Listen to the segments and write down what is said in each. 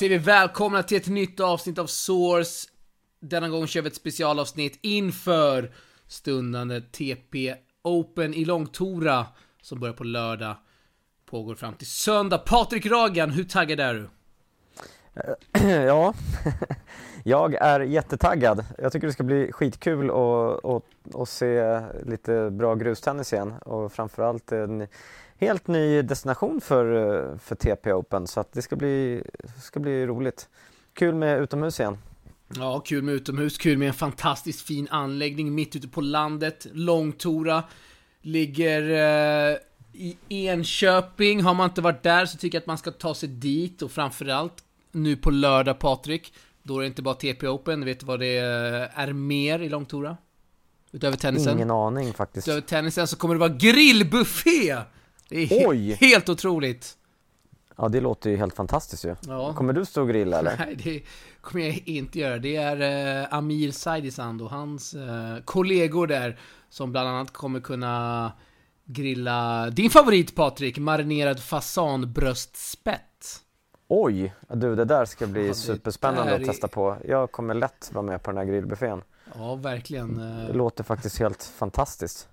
säger vi välkomna till ett nytt avsnitt av Source. Denna gång kör vi ett specialavsnitt inför stundande TP Open i Långtora som börjar på lördag. Pågår fram till söndag. Patrik Ragan, hur taggad är du? Eh, ja, jag är jättetaggad. Jag tycker det ska bli skitkul att, att, att se lite bra grustennis igen och framförallt eh, en helt ny destination för, för TP Open så att det ska bli, ska bli roligt. Kul med utomhus igen. Ja, kul med utomhus, kul med en fantastiskt fin anläggning mitt ute på landet. Långtora ligger eh, i Enköping. Har man inte varit där så tycker jag att man ska ta sig dit och framförallt nu på lördag Patrik. Då är det inte bara TP Open, vet du vad det är mer i Långtora? Utöver tennisen? Ingen aning faktiskt. Utöver tennisen så kommer det vara grillbuffé! Det är he Oj! helt otroligt! Ja, det låter ju helt fantastiskt ju. Ja. Kommer du stå och grilla eller? Nej, det kommer jag inte göra. Det är eh, Amir Saidisand och hans eh, kollegor där som bland annat kommer kunna grilla din favorit Patrik, marinerad fasanbröstspett. Oj! Du, det där ska bli Ja, superspännande att testa på. Jag kommer lätt vara med på den här grillbuffén. Ja, verkligen. Det låter faktiskt helt fantastiskt.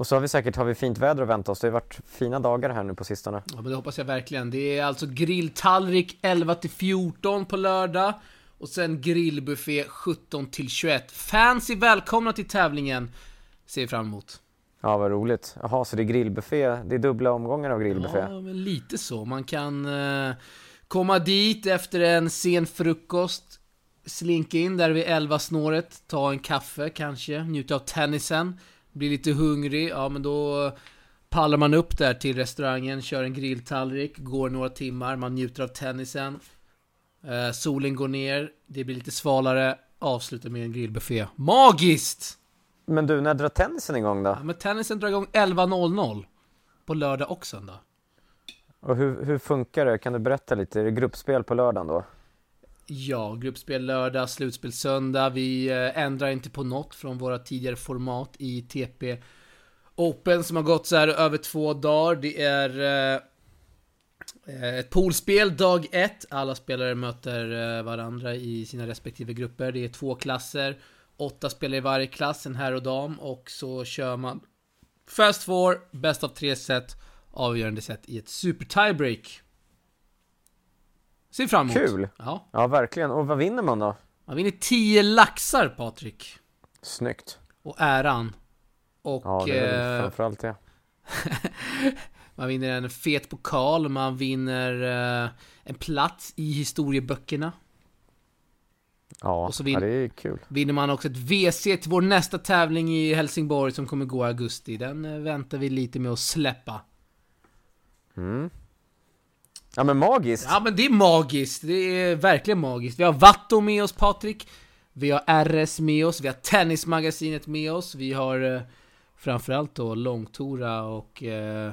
Och så har vi säkert har vi fint väder att vänta oss. Det har varit fina dagar här nu på sistone. Ja, men det hoppas jag verkligen. Det är alltså grilltallrik 11 till 14 på lördag. Och sen grillbuffé 17 till 21. Fans är välkomna till tävlingen. Ser vi fram emot. Ja, vad roligt. Jaha, så det är grillbuffé. Det är dubbla omgångar av grillbuffé. Ja, men lite så. Man kan eh, komma dit efter en sen frukost, slinka in där vid 11 snåret, ta en kaffe kanske, njuta av tennisen, bli lite hungrig, ja men då pallar man upp där till restaurangen, kör en grilltallrik, går några timmar, man njuter av tennisen. Eh, solen går ner, det blir lite svalare, avslutar med en grillbuffé. Magiskt! Men du, när drar tennisen igång då? Ja, men tennisen drar igång 11.00 på lördag och söndag. Och hur, hur funkar det? Kan du berätta lite? Är det gruppspel på lördagen då? Ja, gruppspel lördag, slutspel söndag. Vi eh, ändrar inte på något från våra tidigare format i TP Open som har gått så här över två dagar. Det är eh, eh, ett poolspel dag ett. Alla spelare möter varandra i sina respektive grupper. Det är två klasser. Åtta spelare i varje klass, en herr och dam. Och så kör man Fast four, bäst av tre set, avgörande set i ett super tiebreak. Ser fram emot. Kul! Ja. Ja, verkligen. Och vad vinner man då? Man vinner 10 laxar Patrik. Snyggt. Och äran. Och Ja, det är eh, framförallt det. man vinner en fet pokal, man vinner eh, en plats i historieböckerna. Ja, och så vin- ja, det är kul. Vinner man också ett WC till vår nästa tävling i Helsingborg som kommer gå i augusti. Den eh, väntar vi lite med att släppa. Mm. Ja, men magiskt! Ja men det är magiskt, det är verkligen magiskt. Vi har Vatto med oss Patrik. Vi har RS med oss, vi har Tennismagasinet med oss. Vi har eh, framförallt då Långtora och eh,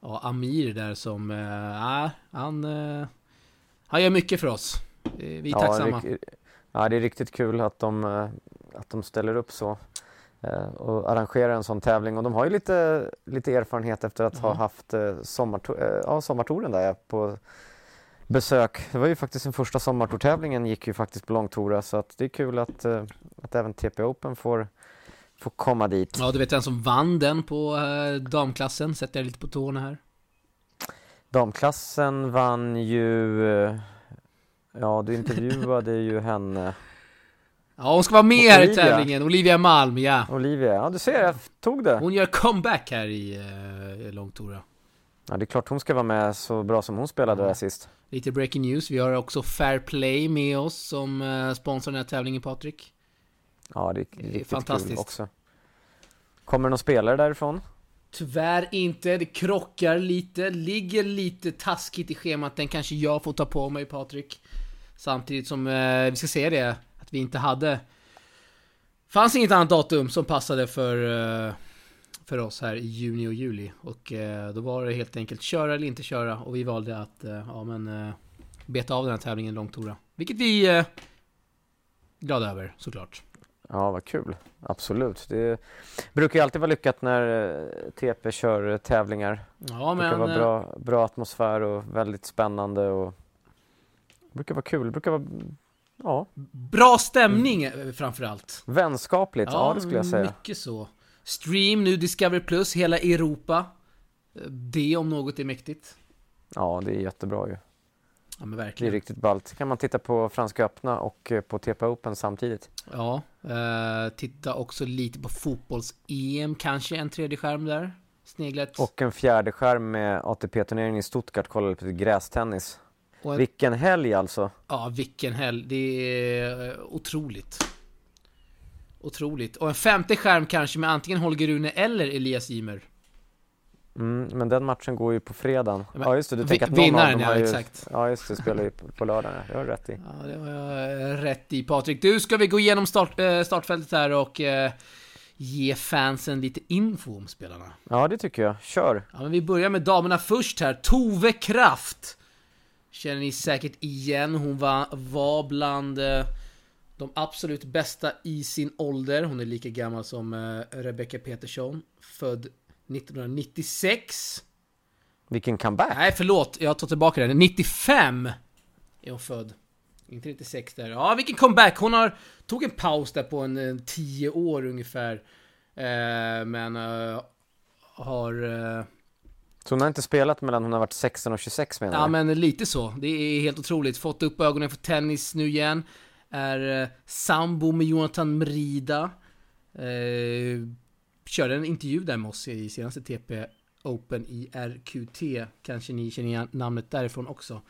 ja, Amir där som, eh, han, eh, han gör mycket för oss. Eh, Vi är ja, tacksamma. rik- Ja, det är riktigt kul att de, eh, att de ställer upp så och arrangerar en sån tävling. Och de har ju lite, lite erfarenhet efter att ha Ja. haft eh, sommarto- eh, ja, sommartouren där på besök. Det var ju faktiskt den första sommartourtävlingen gick ju faktiskt på Långtora så att det är kul att, eh, att även TP Open får, får komma dit. Ja, du vet vem som vann den på eh, damklassen? Sätter jag lite på tårna här. Damklassen vann ju, eh, ja du intervjuade ju henne, Ja, hon ska vara med här i tävlingen. Olivia Malm, ja. Olivia. Ja du ser, jag tog det. Hon gör comeback här i eh, Långtora. Ja det är klart hon ska vara med så bra som hon spelade där sist. Lite breaking news. Vi har också Fair Play med oss som eh, sponsrar den här tävlingen, Patrik. Ja, det är Det är riktigt fantastiskt. kul också. Kommer någon spelare därifrån? Tyvärr inte. Det krockar lite. Ligger lite taskigt i schemat. Den kanske jag får ta på mig, Patrik. Samtidigt som eh, vi ska säga det, att vi inte hade... Fanns inget annat datum som passade för, eh, för oss här i juni och juli. Och eh, då var det helt enkelt köra eller inte köra. Och vi valde att, eh, ja men, beta av den här tävlingen långtora. Vilket vi är glada över, såklart. Ja, vad kul. Absolut. Det brukar ju alltid vara lyckat när TP kör tävlingar. Ja Det brukar men... vara bra, bra atmosfär och väldigt spännande och Det brukar vara kul, det brukar vara, ja, Bra stämning eh, framförallt. vänskapligt, ja, det skulle jag säga. mycket så. Stream nu, Discovery Plus, hela Europa. Eh, Det om något är mäktigt. Ja, det är jättebra ju. Ja men Det är verkligen. riktigt ballt. kan man titta på Franska öppna och eh, på TP Open samtidigt. Ja, eh, titta också lite på fotbolls-EM, kanske en tredje skärm där. Sneglet. Och en fjärde skärm med ATP-turneringen i Stuttgart, kolla lite grästennis. En, Vilken helg alltså! ja, vilken helg. Det är eh, otroligt. Otroligt. Och en femte skärm kanske med antingen Holger Rune eller Elias Ymer. Mm, men den matchen går ju på fredagen. Men- Ja just det, du tänker att någon vinnaren, av dem ja, har ju... exakt. Ja just det, spelar ju på, på lördagen. Det har du rätt i. Ja, det har jag rätt i Patrik. Du, ska vi gå igenom start, eh, startfältet här och eh, ge fansen lite info om spelarna? Ja det tycker jag. Kör! Ja, men vi börjar med damerna först här. Tove Kraft. Känner ni säkert igen. Hon var, var bland eh, de absolut bästa i sin ålder. Hon är lika gammal som eh, Rebecca Petersson. Född 1996. Vilken comeback! Nej, förlåt. Jag tar tillbaka det. 95 är hon född. Inte 96 där. Ja, vilken comeback! Hon har tog en paus där på en, en 10 år ungefär. Eh, men eh, har... Eh, Så hon har inte spelat mellan hon har varit 16 och 26 menar Ja du? men lite så. Det är helt otroligt. Fått upp ögonen för tennis nu igen. Är eh, sambo med Jonathan Mrida. Eh, körde en intervju där med oss i senaste TP Open i RQT. Kanske ni känner igen namnet därifrån också.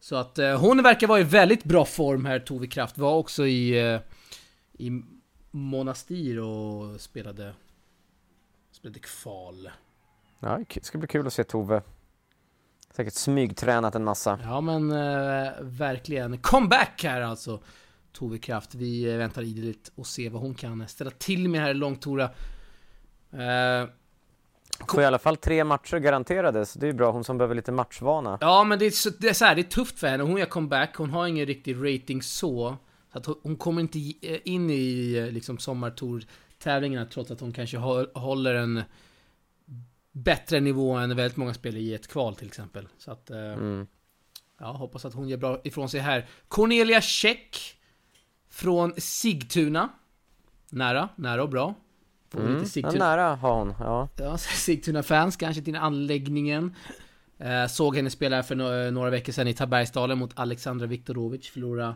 Så att eh, hon verkar vara i väldigt bra form här, Tove Kraft. Var också i, eh, i Monastir och spelade, spelade kval. Ja, det ska bli kul att se Tove. Säkert smygtränat en massa. Ja men eh, verkligen. Comeback här alltså. Tove Kraft. Vi eh, väntar ideligen och ser vad hon kan ställa till med här i Långtora. Eh, Får i alla fall tre matcher garanterade, så det är ju bra. Hon som behöver lite matchvana. ja men det är, så, det är så här, det är tufft för henne. Hon gör comeback, hon har ingen riktig rating så. så att hon, kommer inte eh, in i eh, liksom sommartour-tävlingarna trots att hon kanske hå- håller en bättre nivå än väldigt många spelare i ett kval till exempel. Så att, eh, Mm. Ja, hoppas att hon gör bra ifrån sig här. Cornelia Käck från Sigtuna. Nära, nära och bra. Får Mm. lite Sigtuna, nära har hon, ja. ja, Sigtuna-fans kanske till anläggningen. Eh, såg henne spela för no- några veckor sedan i Tabergsdalen mot Alexandra Viktorovic. Förlora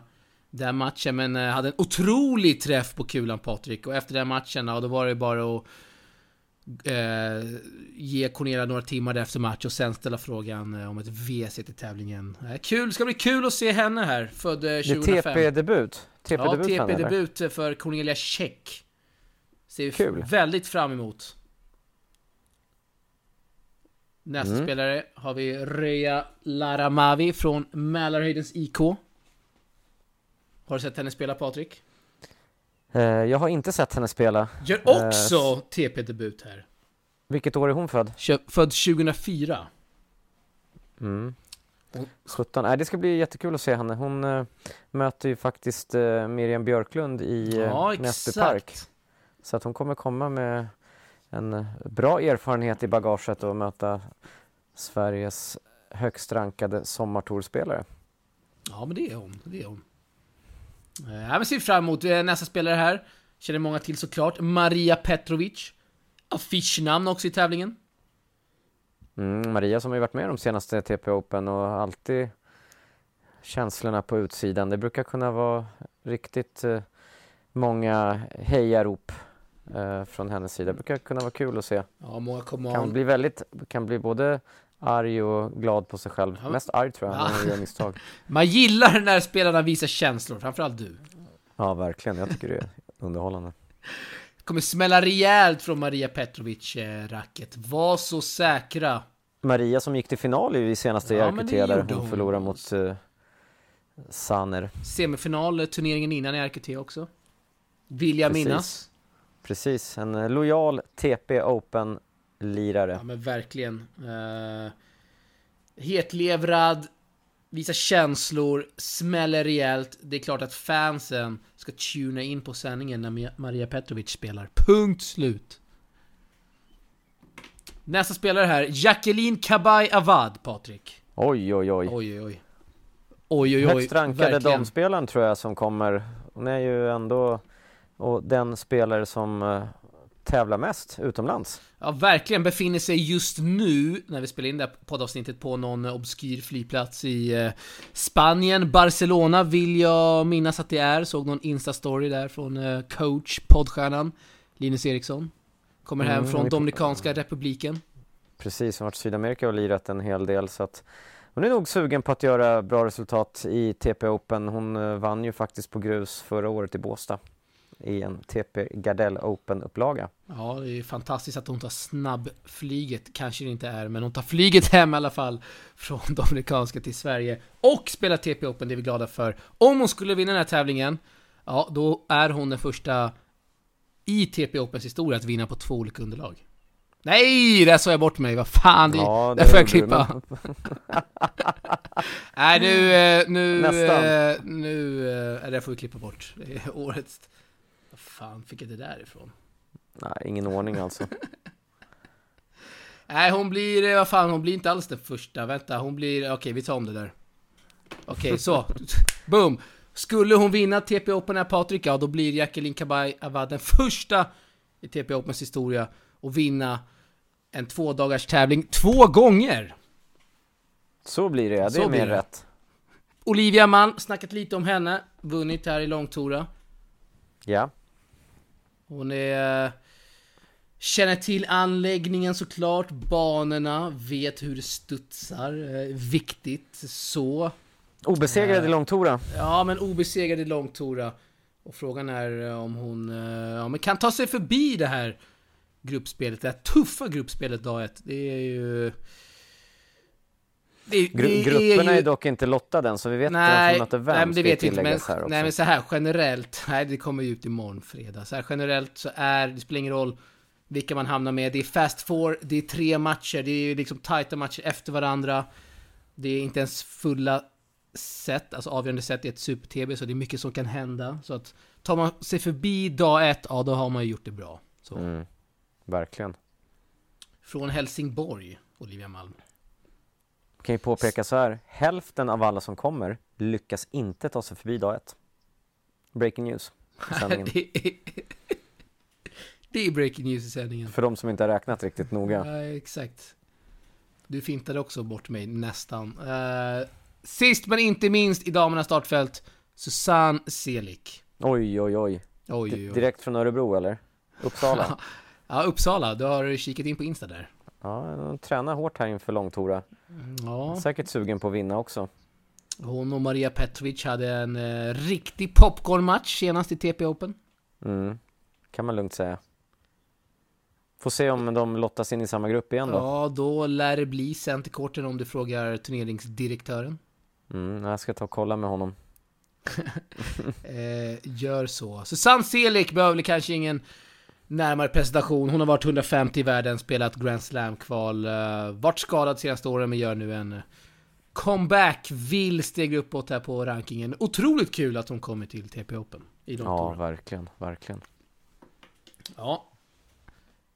den matchen, men eh, hade en otrolig träff på kulan Patrik. Och efter den matchen, ja, då var det bara att eh, ge Cornelia några timmar efter match och sen ställa frågan eh, om ett WC till tävlingen. Eh, kul, ska bli kul att se henne här, född eh, Det är 2005. TP-debut. Ja, TP-debut för Cornelia Käck. Ser vi Kul. väldigt fram emot. Nästa Mm. spelare har vi Röja Laramavi från Mälarhöjdens IK. Har du sett henne spela Patrik? Eh, Jag har inte sett henne spela. Gör Eh, också TP-debut här. Vilket år är hon född? Född 2004. Mm. Hon- 17. Nej, det ska bli jättekul att se henne. Hon eh, möter ju faktiskt eh, Miriam Björklund i eh, Ja, Näsby Park. Så att hon kommer komma med en bra erfarenhet i bagaget och möta Sveriges högst rankade sommartourspelare. Ja, men det är hon. Det är hon. Eh, Ja, men ser fram emot eh, nästa spelare här. Känner många till såklart. Maria Petrovic. Affischnamn också i tävlingen. Mm, Maria som har ju varit med de senaste TP Open och alltid känslorna på utsidan. Det brukar kunna vara riktigt eh, många hejarop eh, från hennes sida. Det brukar kunna vara kul att se. Ja, många kommer Kan bli väldigt, kan bli både arg och glad på sig själv. Ja. Mest arg tror jag, Ja. när hon gör misstag. Man gillar när spelarna visar känslor, framförallt du. Ja, verkligen. Jag tycker det är underhållande. Kommer smälla rejält från Maria Petrovic eh, racket. Var så säkra. Maria som gick till final i senaste Ja, det där hon hon. förlorade mot uh, Sanner. Semifinal, eh, turneringen innan i RKT också. Vill jag Precis. minnas. Precis, en eh, lojal TP Open-lirare. Ja men verkligen. Uh, hetlevrad, visar känslor, smäller rejält. Det är klart att fansen ska tuna in på sändningen när Ma- Maria Petrovic spelar. Punkt slut. Nästa spelare här, Jacqueline Kabay Avad, Patrik. Oj, oj, oj. Oj, oj, oj. Oj, oj, oj. Högst rankade damspelaren tror jag som kommer. Hon är ju ändå och den spelare som uh, tävlar mest utomlands. Ja, verkligen befinner sig just nu, när vi spelar in det här poddavsnittet, på någon obskyr flygplats i eh, Spanien. Barcelona vill jag minnas att det är. Såg någon Insta-story där från eh, coach, poddstjärnan Linus Eriksson. Kommer hem Mm, från Dominikanska republiken. Precis, har varit i Sydamerika och lirat en hel del så att hon är nog sugen på att göra bra resultat i TP Open. Hon eh, vann ju faktiskt på grus förra året i Båstad i en TP Gardell Open-upplaga. Ja, det är fantastiskt att hon tar snabbflyget, kanske det inte är, men hon tar flyget hem i alla fall från Dominikanska till Sverige och spelar TP Open, det är vi glada för. Om hon skulle vinna den här tävlingen, ja, då är hon den första i TP Opens historia att vinna på två olika underlag. Nej, där sa jag bort mig, vad fan, det, Ja, där får jag klippa. Nej, nu, nu, Nästan. nu, det där får vi klippa bort. Det är årets... Fan fick jag det där ifrån? Nej, ingen ordning alltså. Nej, hon blir, eh, vad fan, hon blir inte alls den första. Vänta, hon blir, okej, vi tar om det där. Okej, så. Boom! Skulle hon vinna TP Open här, Patrik, ja då blir Jacqueline Kabay Avad den första i TP Opens historia att vinna en två dagars tävling två gånger! Så blir det, ja. det Så är mer det. rätt. Olivia Malm, snackat lite om henne, vunnit här i Långtora. Ja, Hon är... eh, Känner till anläggningen såklart, banorna, vet hur det studsar, eh, viktigt så. obesegrad i Långtora. Ja, men obesegrad i Långtora. Och frågan är eh, om hon eh, ja, men kan ta sig förbi det här gruppspelet, det här tuffa gruppspelet dag ett. Det är ju... Det, Gru grupperna är, ju- dock inte lottade än så vi vet inte vem Nej, som möter vem. nej men det vet vi inte. Men, nej men så här generellt, nej det kommer ju ut imorgon fredag. Så här generellt så är, det spelar ingen roll vilka man hamnar med. Det är fast four, det är tre matcher, det är liksom tajta matcher efter varandra. Det är inte ens fulla set, alltså avgörande set i ett super-TB, så det är mycket som kan hända. Så att tar man sig förbi dag ett, ja då har man ju gjort det bra. Mm, verkligen. Från Helsingborg, Olivia Malm. Kan ju påpeka så här, hälften av alla som kommer lyckas inte ta sig förbi dag ett. Breaking news. det, är, det är breaking news i sändningen. För de som inte har räknat riktigt noga. Ja, exakt. Du fintade också bort mig nästan. Eh, sist men inte minst i damernas startfält, Susanne Selik. Oj, oj, oj. Oj, oj. Direkt från Örebro eller? Uppsala? Ja, Uppsala. Du har kikat in på Insta där. Ja, de tränar hårt här inför Långtora. Ja, Säkert sugen på att vinna också. hon och Maria Petrovic hade en eh, riktig popcornmatch senast i TP Open. Mm. Kan man lugnt säga. Får se om de lottas in i samma grupp igen då. Ja, då lär det bli centerkorten om du frågar turneringsdirektören. Mm, jag ska ta och kolla med honom. Eh, gör så. Susanne Selik behöver kanske ingen närmare presentation. Hon har varit 150 i världen, spelat Grand Slam-kval, eh, varit skadad senaste åren men gör nu en eh, comeback, vill stega uppåt här på rankingen. Otroligt kul att hon kommer till TP Open i Ja, Långtora. verkligen, verkligen. Ja.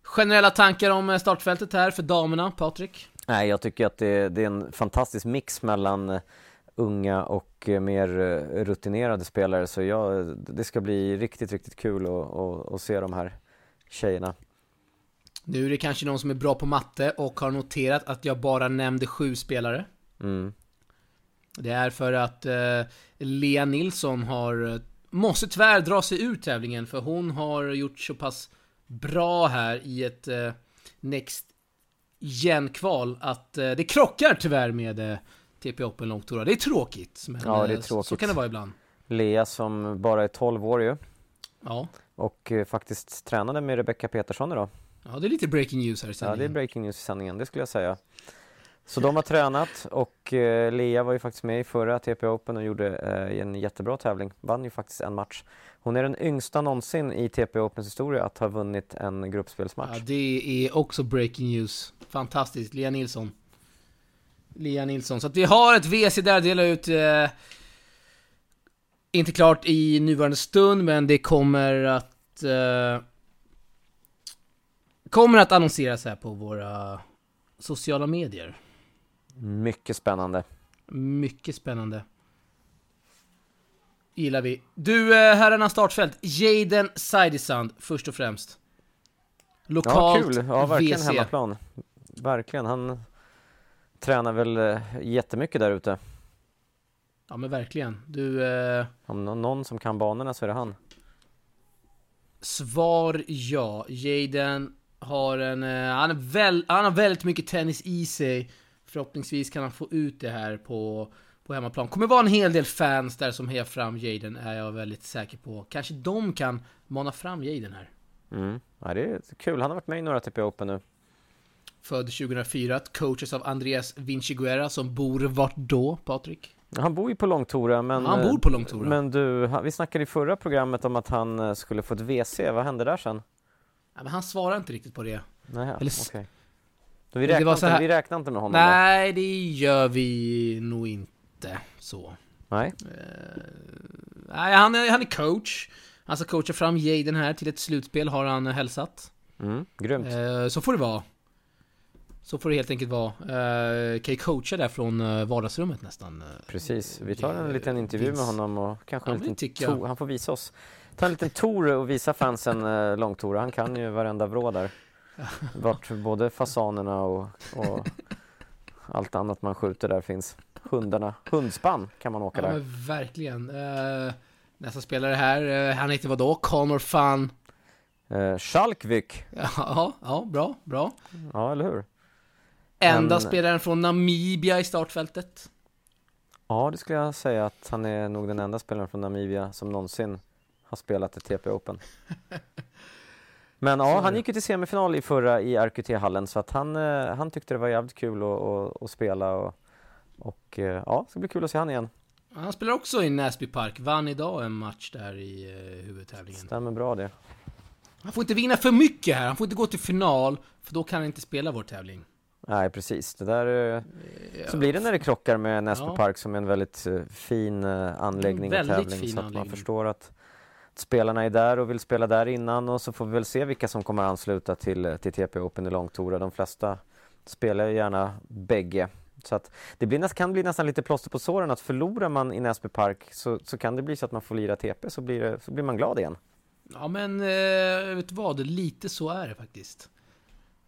Generella tankar om eh, startfältet här för damerna, Patrik? Nej, jag tycker att det, det är en fantastisk mix mellan unga och mer rutinerade spelare. Så jag, det ska bli riktigt, riktigt kul att, att, att se de här tjejerna. Nu är det kanske någon som är bra på matte och har noterat att jag bara nämnde sju spelare. Mm. Det är för att eh, Lea Nilsson har eh, måste tyvärr dra sig ur tävlingen för hon har gjort så pass bra här i ett eh, Next Gen-kval att eh, det krockar tyvärr med eh, TP Open Långtora. Det är tråkigt. Men, Ja, det är eh, tråkigt. Så kan det vara ibland. Lea som bara är 12 år ju Ja. och eh, faktiskt tränade med Rebecca Petersson idag. ja, det är lite breaking news här i Ja, sändningen. det är breaking news i sändningen, det skulle jag säga. Så de har tränat och eh, Lea var ju faktiskt med i förra TP Open och gjorde eh, en jättebra tävling. Vann ju faktiskt en match. Hon är den yngsta någonsin i TP Opens historia att ha vunnit en gruppspelsmatch. Ja, det är också breaking news. Fantastiskt. Lea Nilsson. Lea Nilsson. Så att vi har ett WC där att dela ut. Eh, inte klart i nuvarande stund, men det kommer att... Eh, kommer att annonseras här på våra sociala medier. Mycket spännande. Mycket spännande. Gillar vi. Du, eh, herrarna startfält. Jaden Sidesand, först och främst. Lokalt Ja, kul. Ja, verkligen WC. hemmaplan. Verkligen. Han tränar väl eh, jättemycket där ute. Ja men verkligen. Du, eh, Om nå- någon som kan banorna så är det han. svar ja. Jaden har en, eh, han, är väl, han har väldigt mycket tennis i sig. Förhoppningsvis kan han få ut det här på, på hemmaplan. Kommer vara en hel del fans där som hejar fram Jaden, är jag väldigt säker på. Kanske de kan mana fram Jaden här. Mm. Ja, det är kul. Han har varit med i några TP Open nu. Född 2004, coaches av Andreas Vinciguerra som bor vart då, Patrik? Han bor ju på Långtora men... Han bor på Långtora. Men du, vi snackade i förra programmet om att han eh, skulle få ett WC. Vad hände där sen? Ja, men han svarar inte riktigt på det. Nej, Eller okej. Så vi räknar, inte, här- vi räknar inte med honom då? Nej, det gör vi nog inte så. Nej. Eh, nej, han är, han är coach. Han ska coacha fram Jaden här till ett slutspel har han hälsat. Mm, grymt. Eh, så får det vara. Så får det helt enkelt vara. Eh, kan ju coacha där från eh, vardagsrummet nästan. eh. Precis. Vi tar en liten intervju med honom och kanske Ja, en liten tour. Han får visa oss. Ta en liten tour och visa fansen eh, Långtora. Han kan ju varenda vrå där. Vart både fasanerna och, och allt annat man skjuter där finns. Hundarna. Hundspann kan man åka Ja, där. men verkligen. Eh, nästa spelare här, eh, han heter vadå? Connor Fan. Eh, Schalkvik. Ja, ja, bra, bra. Ja, eller hur? Enda Men- spelaren från Namibia i startfältet. Ja, det skulle jag säga att han är nog den enda spelaren från Namibia som någonsin har spelat ett TP Open. Men ja, han gick ju till semifinal i förra i RQT-hallen så att han, eh, han tyckte det var jävligt kul att, att, att spela och, och eh, ja, det ska bli kul att se han igen. Han spelar också i Näsby Park, vann idag en match där i uh, huvudtävlingen. Stämmer bra det. Han får inte vinna för mycket här, han får inte gå till final, för då kan han inte spela vår tävling. Nej, precis. Det där, eh, Ja, så blir det när det krockar med Näsby Ja. Park som är en väldigt eh, fin eh, anläggning och Väldigt tävling. fin så att man anläggning. förstår att spelarna är där och vill spela där innan och så får vi väl se vilka som kommer ansluta till, till TP Open i Långtora. De flesta spelar ju gärna bägge. Så att det blir, kan bli nästan lite plåster på såren att förlorar man i Näsby Park så, så kan det bli så att man får lira TP så blir, det, så blir man glad igen. Ja men, eh, vet du vad? Lite så är det faktiskt.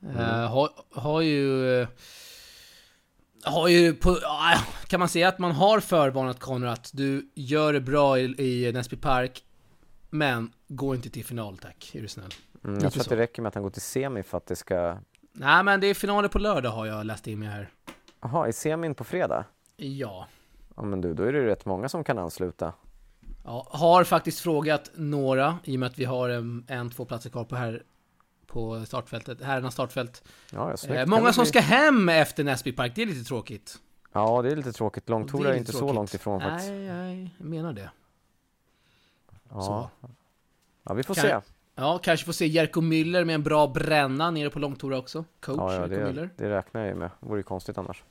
Eh, har, har ju... eh, Har ju på... ja, Kan man säga att man har förvarnat Conor att du gör det bra i, i Näsby Park, men gå inte till final tack, är du snäll. Mm, jag tror att det räcker med att han går till semi för att det ska... Nej men det är finaler på lördag har jag läst in mig här. Jaha, är semin på fredag? Ja. Ja men du, då är det rätt många som kan ansluta. Ja, har faktiskt frågat några, i och med att vi har en, en två platser kvar på här på startfältet, herrarnas startfält. Ja, snyggt. Eh, många som bli- ska hem efter Näsby Park, det är lite tråkigt. Ja, det är lite tråkigt. Långtora är lite inte så tråkigt. långt ifrån faktiskt. Nej, nej, jag menar det. Ja. så. ja, vi får Kan- se. Ja, kanske får se Jerko Müller med en bra bränna nere på Långtora också. Coach Ja, ja, Jerko det, Müller. det räknar jag ju med. Vore ju konstigt annars.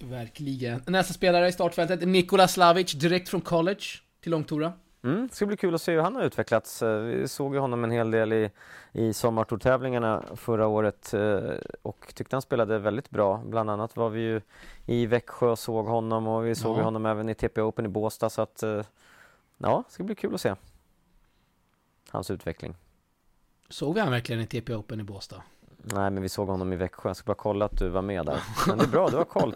Verkligen. Nästa spelare i startfältet, Nikola Slavic, direkt från college till Långtora. Mm, det ska bli kul att se hur han har utvecklats. Eh, Vi såg ju honom en hel del i, i sommartortävlingarna förra året eh, och tyckte han spelade väldigt bra. Bland annat var vi ju i Växjö och såg honom och vi såg Ja. honom även i TP Open i Båstad så att eh, ja, det ska bli kul att se hans utveckling. Såg vi han verkligen i TP Open i Båstad? Nej, men vi såg honom i Växjö. Jag ska bara kolla att du var med där. Men det är bra, du har koll.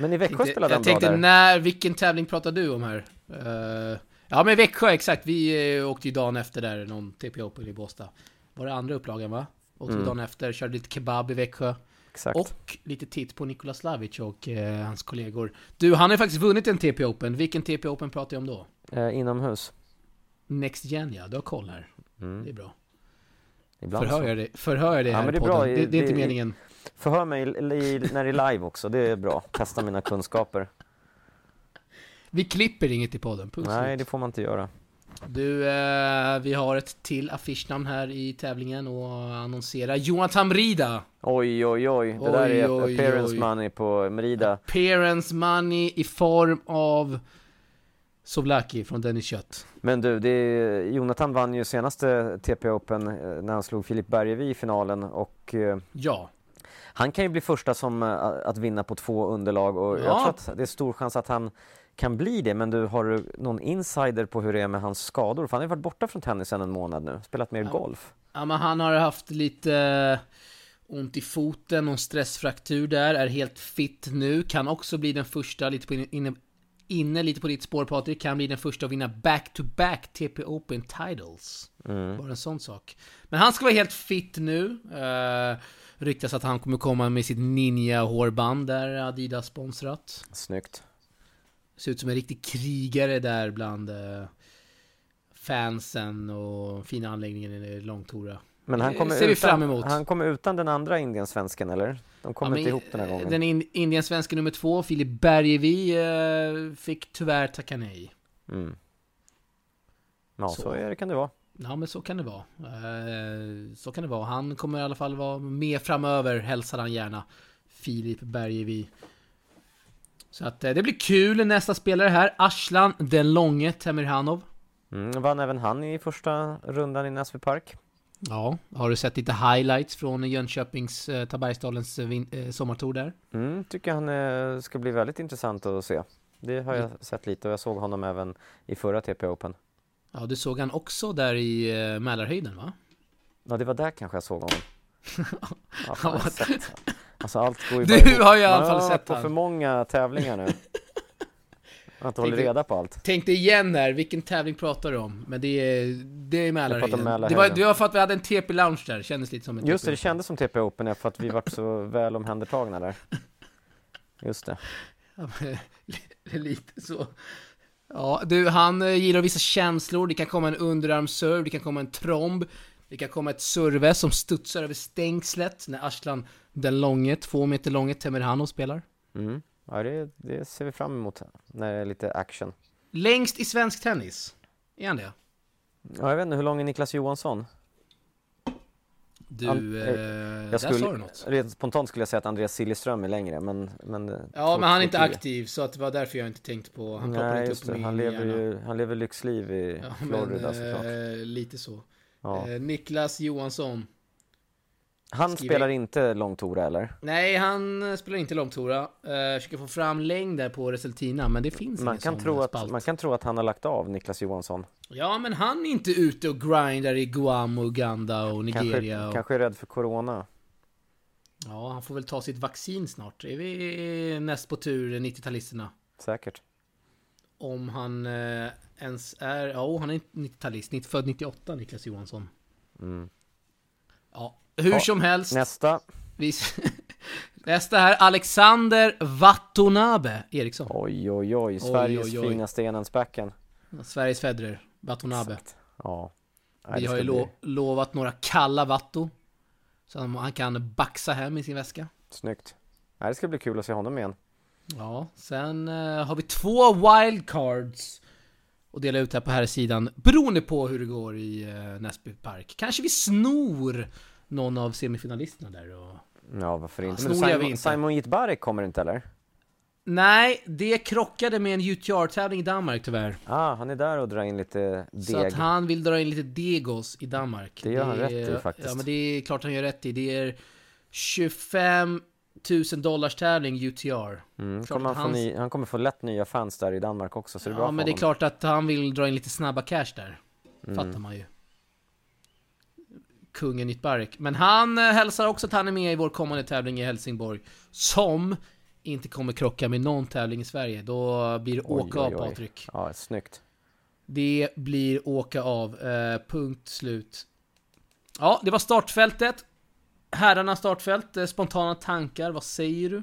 Men i Växjö Tänkte- spelade han jag bra tänkte, där. när, vilken tävling pratar du om här? Eh, ja men Växjö, exakt. Vi uh, åkte ju dagen efter där, någon TP Open i Båstad. Var det andra upplagan va? Åkte Mm. dagen efter, körde lite kebab i Växjö. Exakt. Och lite titt på Nikola Slavic och eh, hans kollegor. Du, han har ju faktiskt vunnit en TP Open. Vilken TP Open pratar jag om då? Eh, inomhus. Next Gen ja, du har koll här. Det är Mm. bra. Ibland Förhör så. jag det, förhör jag det Ja, här men det är bra. Det, det är inte meningen. Förhör mig i, i, när det är live också, det är bra. Testa mina kunskaper. Vi klipper inget i podden, punkt Nej, det får man inte göra. Du, eh, vi har ett till affischnamn här i tävlingen och annonsera. Jonathan Mrida. Oj, oj, oj. Det Oj, där är oj, appearance oj. money på Merida. Appearance money i form av Sovlaki från Dennis Kött. Men du, det är, Jonathan vann ju senaste TP Open eh, när han slog Filip Bergevi i finalen och eh, Ja. Han kan ju bli första som eh, att vinna på två underlag och Ja. jag tror att det är stor chans att han kan bli det. Men du, har du någon insider på hur det är med hans skador? För han har ju varit borta från tennisen en månad nu, spelat mer golf. Ja, men han har haft lite eh, ont i foten, någon stressfraktur där, är helt fit nu, kan också bli den första, lite på inne, inne lite på ditt spår Patrik, kan bli den första att vinna back-to-back TP Open titles. Bara en sån sak. Men han ska vara helt fit nu. Uh, ryktas att han kommer komma med sitt ninja-hårband där Adidas sponsrat. Snyggt. Ser ut som en riktig krigare där bland eh, fansen och fina anläggningen i Långtora. Men han Det kommer, ser vi utan, fram emot. han kommer utan den andra indiensvensken eller? De kommer Ja, inte ihop den här gången. Den in, indiensvenska nummer två, Filip Bergevi, eh, fick tyvärr tacka nej. Mm. Ja, så, Så. är det, kan det vara. Ja men så kan det vara. Eh, så kan det vara. Han kommer i alla fall vara med framöver, hälsar han gärna. Filip Bergevi. Så att eh, det blir kul. Nästa spelare här, Arslan den långe Temirhanov. Mm, vann även han i första rundan i Näsby Park. Ja, har du sett lite highlights från Jönköpings, eh, Tabergsdalens eh, eh, sommartour där? Mm, tycker han eh, ska bli väldigt intressant att se. Det har jag sett lite och jag såg honom även i förra TP Open. Ja, du såg han också där i eh, Mälarhöjden va? Ja, det var där kanske jag såg honom. Ja, Ja. sett. Alltså allt går ju Du bara ihop. har ju i alla fall har sett på han. för många tävlingar nu. Att hålla Tänkte- reda på allt. Tänkte igen här, vilken tävling pratar du om? Men det är, det är Mälarhöjden. Det var, det var för att vi hade en TP-lounge där, kändes lite som en Just det, TP. det kändes som TP Open ja, för att vi vart så väl omhändertagna där. Just det. Ja, men, lite så. Ja, du, han eh, gillar vissa känslor. Det kan komma en underarmsserve, det kan komma en tromb. Det kan komma ett serve som studsar över stängslet när Arslan den långe, två meter långe, Temirhanov spelar. Mm. Ja, det, det ser vi fram emot när det är lite action. Längst i svensk tennis. Är han det? Ja, jag vet inte, hur lång är Niklas Johansson? Du, Han- eh, jag där skulle- sa du något. Rent spontant skulle jag säga att Andreas Siljeström är längre, men... men Ja, men han är inte aktiv. så att det var därför jag inte tänkte på... Han Nej, inte just upp det. Han lever ju, han lever lyxliv i Ja, Florida men, såklart. eh, lite så. Ja. Eh, Niklas Johansson. Han skriver- spelar inte långtora eller? Nej, han eh, spelar inte långtora. Uh, försöker få fram längd där på Resultina, men det finns Man ingen kan, sån tro att, spalt. man kan tro att han har lagt av Niklas Johansson. Ja, men han är inte ute och grindar i Guam, och Uganda och Nigeria. Kanske, och... kanske är rädd för Corona. Ja, han får väl ta sitt vaccin snart. Är vi näst på tur, 90-talisterna? Säkert. Om han eh, ens är... Ja, oh, han är 90-talist. 90, född 98, Niklas Johansson. Mm. Ja, hur Ja, som helst. Nästa. Vi... Nästa här, Alexander Watanabe Eriksson. Oj, oj, oj. Sveriges oj, oj. finaste enhandsbacken. Sveriges Federer, Watanabe. Exakt. Ja. Nej, Vi har ju lo lovat några kalla Vatto. Så han- han kan baxa hem i sin väska. Snyggt. Nej, det ska bli kul att se honom igen. Ja, sen eh, har vi två wildcards. Och dela ut här på här sidan beroende på hur det går i uh, Näsby Park. Kanske vi snor någon av semifinalisterna där och... Ja, varför inte? Men vi Simon, inte. Simon Jitbarek kommer inte eller? Nej, det krockade med en UTR-tävling i Danmark tyvärr. Ah, han är där och drar in lite Så deg. att han vill dra in lite degos i Danmark. Det gör han är- rätt i, faktiskt. Ja, men det är klart han gör rätt i. Det är 25 000 dollars tävling UTR. Mm, kommer han, ny, han kommer få lätt nya fans där i Danmark också, så det är bra Ja, för men det är klart att han vill dra in lite snabba cash där. Mm. Fattar man ju. Kungen Ytbarek. Men han eh, hälsar också att han är med i vår kommande tävling i Helsingborg. Som inte kommer krocka med någon tävling i Sverige. Då blir det Oj, åka oj, av. Patrik. Ja, snyggt. Det blir åka av. Eh, punkt slut. Ja, det var startfältet. Herrarnas startfält. Eh, spontana tankar. Vad säger du?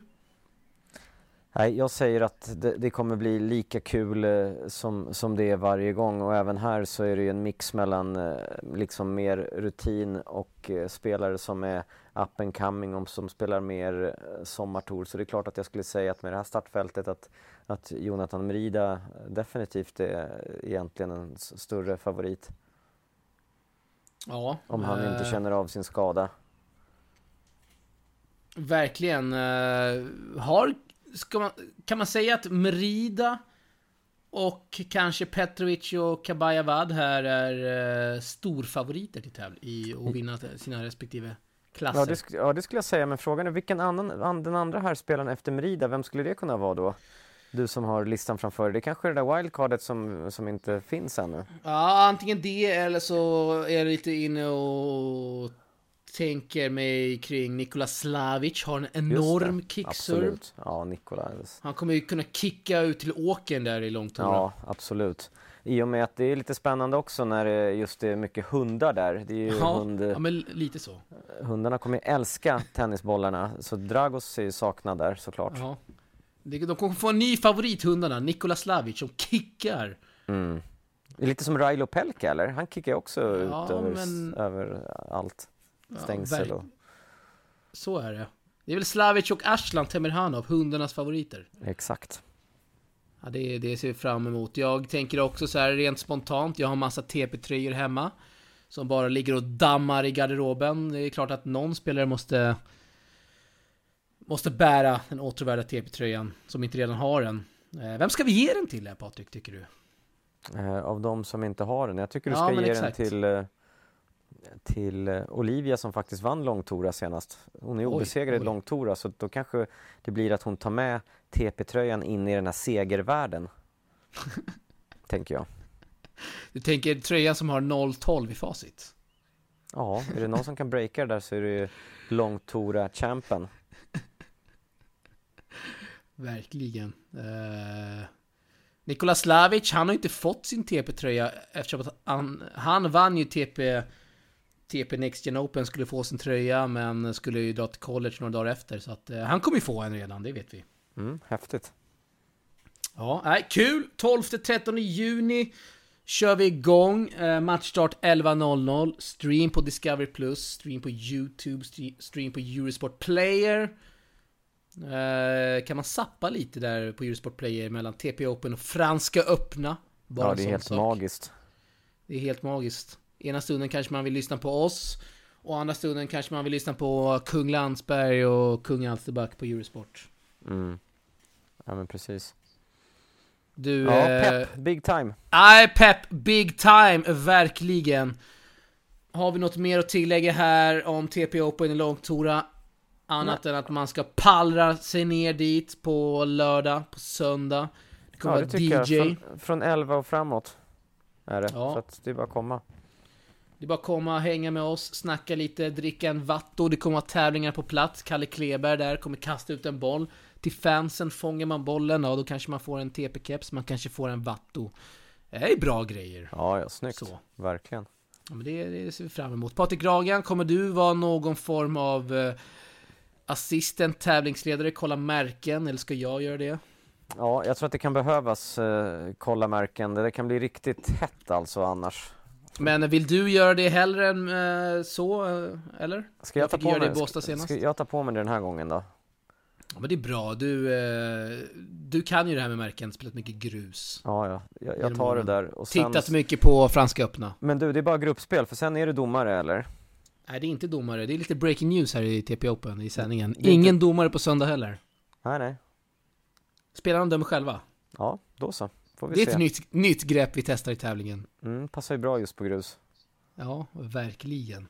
Nej, jag säger att det, det kommer bli lika kul eh, som, som det är varje gång och även här så är det ju en mix mellan eh, liksom mer rutin och spelare som är up and coming och som spelar mer sommartour. Så det är klart att jag skulle säga att med det här startfältet att, att Jonathan Merida definitivt är egentligen en större favorit. Ja. Om han inte eh, känner av sin skada. Verkligen. Eh, har, man, kan man säga att Merida och kanske Petrovic och Kabayavad här är eh, storfavoriter till tävling i att vinna sina respektive klasser. Ja det, sk- ja, det skulle jag säga, men frågan är vilken annan, an, den andra här spelaren efter Merida, vem skulle det kunna vara då? Du som har listan framför dig. Det är kanske är det där wildcardet som, som inte finns ännu. Ja, antingen det eller så är jag lite inne och tänker mig kring Nikola Slavic. Har en enorm kickserve. Ja, Nikola. Han kommer ju kunna kicka ut till åken där i långtora. Ja, absolut. I och med att det är lite spännande också när det just är mycket hundar där. Det är ju ja, hund, ja, men lite så. hundarna kommer ju älska tennisbollarna, så Dragos är ju saknad där såklart. Ja. De kommer få en ny favorit, hundarna. Nikola Slavic, som kickar. Mm. Det är lite som Railo Pelka eller? Han kickar ju också Ja, ut över, men- över allt. Ja, Stängsel verk- och... Så är det. Det är väl Slavic och Aslan Temirhanov, hundarnas favoriter. Exakt. Ja, det, det ser vi fram emot. Jag tänker också så här rent spontant, jag har massa TP-tröjor hemma. Som bara ligger och dammar i garderoben. Det är klart att någon spelare måste... Måste bära den åtråvärda TP-tröjan, som inte redan har den. Eh, Vem ska vi ge den till här Patrik, tycker du? Eh, av de som inte har den. Jag tycker du Ja, ska men ge exakt. den till, eh, till eh, Olivia som faktiskt vann långtora senast. Hon är obesegrad i långtora så då kanske det blir att hon tar med TP-tröjan in i den här segervärlden. tänker jag. Du tänker tröjan som har 0-12 i facit? Ja, är det någon som kan breaka det där så är det ju långtora-champen. Verkligen. Uh, Nikola Slavic, han har inte fått sin TP-tröja eftersom att han, han vann ju TP, TP Next Gen Open, skulle få sin tröja men skulle ju dra till college några dagar efter. Så att eh, han kommer ju få en redan, det vet vi. Mm, häftigt. Ja, nej, kul! 12-13 juni kör vi igång. Eh, matchstart 11.00. Stream på Discovery Plus, stream på YouTube, stre- stream på Eurosport Player. Eh, kan man sappa lite där på Eurosport Player mellan TP Open och Franska öppna? Bara ja, det är helt sak. magiskt. Det är helt magiskt. Ena stunden kanske man vill lyssna på oss. Och andra stunden kanske man vill lyssna på Kung Landsberg och Kung Alsterback på Eurosport. Mm. Ja, men precis. Du... Ja, eh, pepp, big time. Nej, pepp, big time, verkligen. Har vi något mer att tillägga här om TP Open i långtora? Annat än att man ska pallra sig ner dit på lördag, på söndag. Det kommer Ja, det vara DJ. jag. Från, från 11 och framåt är det. Ja. Så att det är bara att komma. Det är bara att komma, hänga med oss, snacka lite, dricka en vatto. Det kommer vara tävlingar på plats. Kalle Kleberg där kommer kasta ut en boll till fansen. Fångar man bollen, ja då kanske man får en TP-keps, man kanske får en vatto. Det är bra grejer. Ja, ja, snyggt. Så. Verkligen. Ja, men det, det ser vi fram emot. Patrik Ragan, kommer du vara någon form av eh, assistent, tävlingsledare, kolla märken, eller ska jag göra det? Ja, jag tror att det kan behövas eh, kolla märken. Det kan bli riktigt hett alltså annars. Men vill du göra det hellre än eh, så, eh, eller? Ska jag, Jag ta på mig, ska, ska jag ta på mig det den här gången då? Ja, men det är bra, du, eh, du kan ju det här med märken, spelat mycket grus. Ja, ja. Jag, jag tar det där och sen... Tittat mycket på Franska öppna. Men du, det är bara gruppspel för sen är du domare eller? Nej, det är inte domare, det är lite breaking news här i TP Open i sändningen. Ingen domare på söndag heller. Nej, nej. Spelarna dömer själva. Ja, då så. Får vi Det är se. ett nytt, nytt grepp vi testar i tävlingen. Mm, passar ju bra just på grus. Ja, verkligen.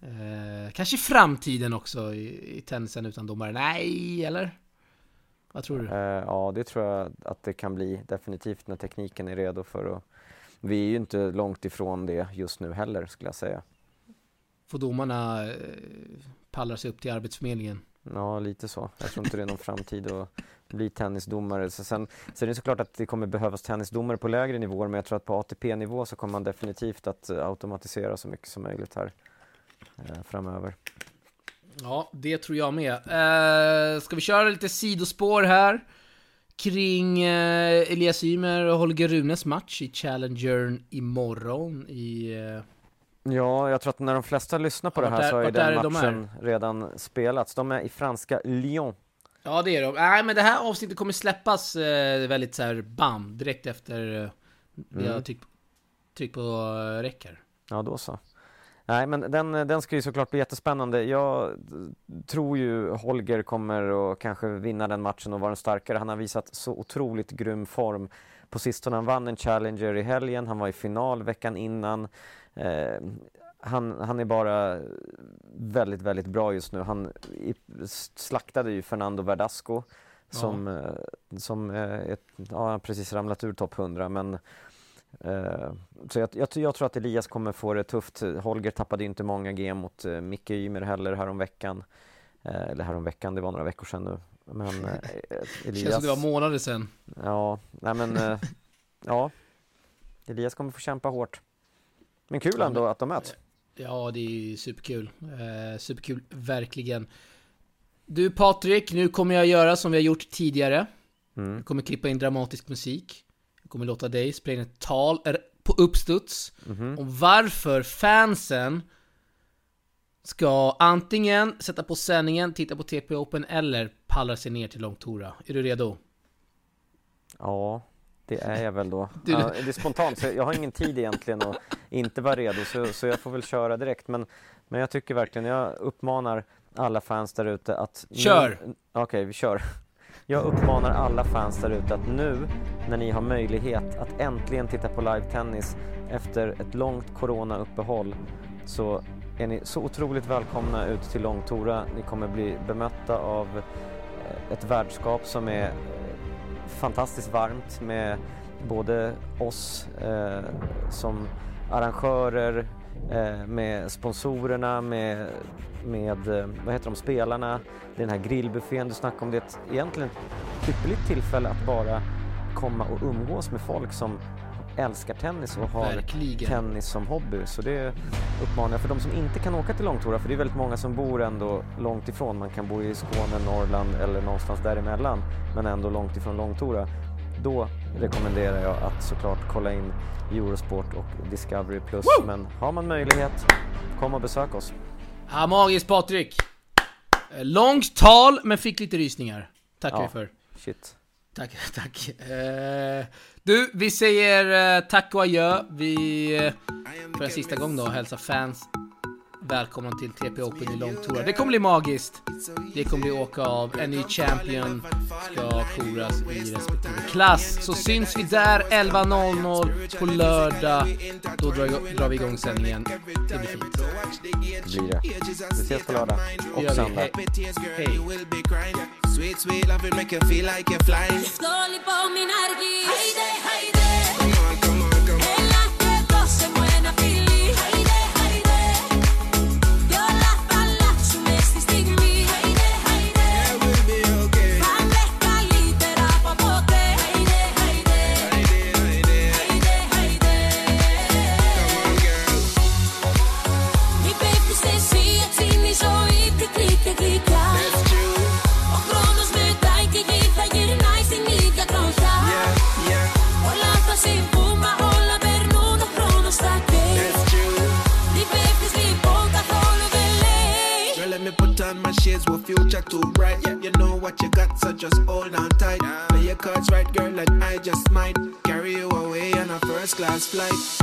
Eh, kanske i framtiden också i, i tennisen utan domare. Nej, eller? Vad tror du? Eh, ja, det tror jag att det kan bli definitivt när tekniken är redo för att... Vi är ju inte långt ifrån det just nu heller skulle jag säga. Får domarna eh, pallra sig upp till Arbetsförmedlingen? Ja, lite så. Jag tror inte det är någon framtid att bli tennisdomare. Så sen, är det såklart att det kommer behövas tennisdomare på lägre nivåer, men jag tror att på ATP-nivå så kommer man definitivt att eh, automatisera så mycket som möjligt här eh, framöver. Ja, det tror jag med. Eh, ska vi köra lite sidospår här? Kring eh, Elias Ymer och Holger Runes match i Challengern imorgon i... Eh, Ja, jag tror att när de flesta lyssnar på det här är- så har ju den det de matchen redan spelats. De är i franska Lyon. Ja, det är de. Nej, men det här avsnittet kommer släppas eh, väldigt så här bam, direkt efter eh, vi har Mm. tryckt, tryckt på eh, räck här. Ja, då så. Nej, men den, den ska ju såklart bli jättespännande. Jag tror ju Holger kommer att kanske vinna den matchen och vara den starkare. Han har visat så otroligt grym form på sistone. Han vann en Challenger i helgen, han var i final veckan innan. Eh, han, han är bara väldigt, väldigt bra just nu. Han slaktade ju Fernando Verdasco som, ja. Eh, som eh, ett, ja, precis ramlat ur topp 100 men eh, så jag, jag, jag, tror att Elias kommer få det tufft. Holger tappade inte många G mot eh, Micke Ymer heller häromveckan. Eh, eller häromveckan, det var några veckor sedan nu. Men eh, Elias... Känns som det var månader sedan. Ja, nej men eh, ja. Elias kommer få kämpa hårt. Men kul ändå att de möts. Ja, det är superkul. Eh, superkul, verkligen. Du Patrik, nu kommer jag göra som vi har gjort tidigare. Mm. Jag kommer klippa in dramatisk musik. Jag kommer låta dig spela in ett tal på uppstuds mm. om varför fansen ska antingen sätta på sändningen, titta på TP Open eller pallra sig ner till Långtora. Är du redo? Ja, det är jag väl då. Du... Ja, det är spontant, så jag har ingen tid egentligen att inte vara redo, så, så jag får väl köra direkt. Men, men jag tycker verkligen, jag uppmanar alla fans där ute att... Kör! Okej, okay, vi kör. Jag uppmanar alla fans där ute att nu när ni har möjlighet att äntligen titta på live-tennis efter ett långt corona-uppehåll så är ni så otroligt välkomna ut till Långtora. Ni kommer bli bemötta av eh, ett värdskap som är fantastiskt varmt med både oss eh, som arrangörer, eh, med sponsorerna, med, med eh, vad heter de, spelarna, den här grillbuffén du snackade om. Det är ett, egentligen ett ypperligt tillfälle att bara komma och umgås med folk som älskar tennis och har Verkligen. tennis som hobby. Så det uppmanar jag för de som inte kan åka till Långtora, för det är väldigt många som bor ändå långt ifrån. Man kan bo i Skåne, Norrland eller någonstans däremellan, men ändå långt ifrån Långtora. Då rekommenderar jag att såklart kolla in Eurosport och Discovery+. Plus. Men har man möjlighet, kom och besök oss. Ja, magiskt Patrik! Långt tal, men fick lite rysningar. Tackar ja, vi för. Shit. Tack, tack. Eh, du, vi säger eh, tack och adjö. Vi, eh, för en sista gång då, hälsar fans välkomna till TP Open i Långtora. Det kommer bli magiskt. Det kommer bli åka av. En ny champion ska koras i respektive klass. Så syns vi där 11.00 på lördag. Då drar, drar vi igång sändningen. Det blir fint. Det blir det. Vi ses på lördag och söndag. Hej. Hej. Sweet, sweet loving make you feel like you're flying. Slowly flight.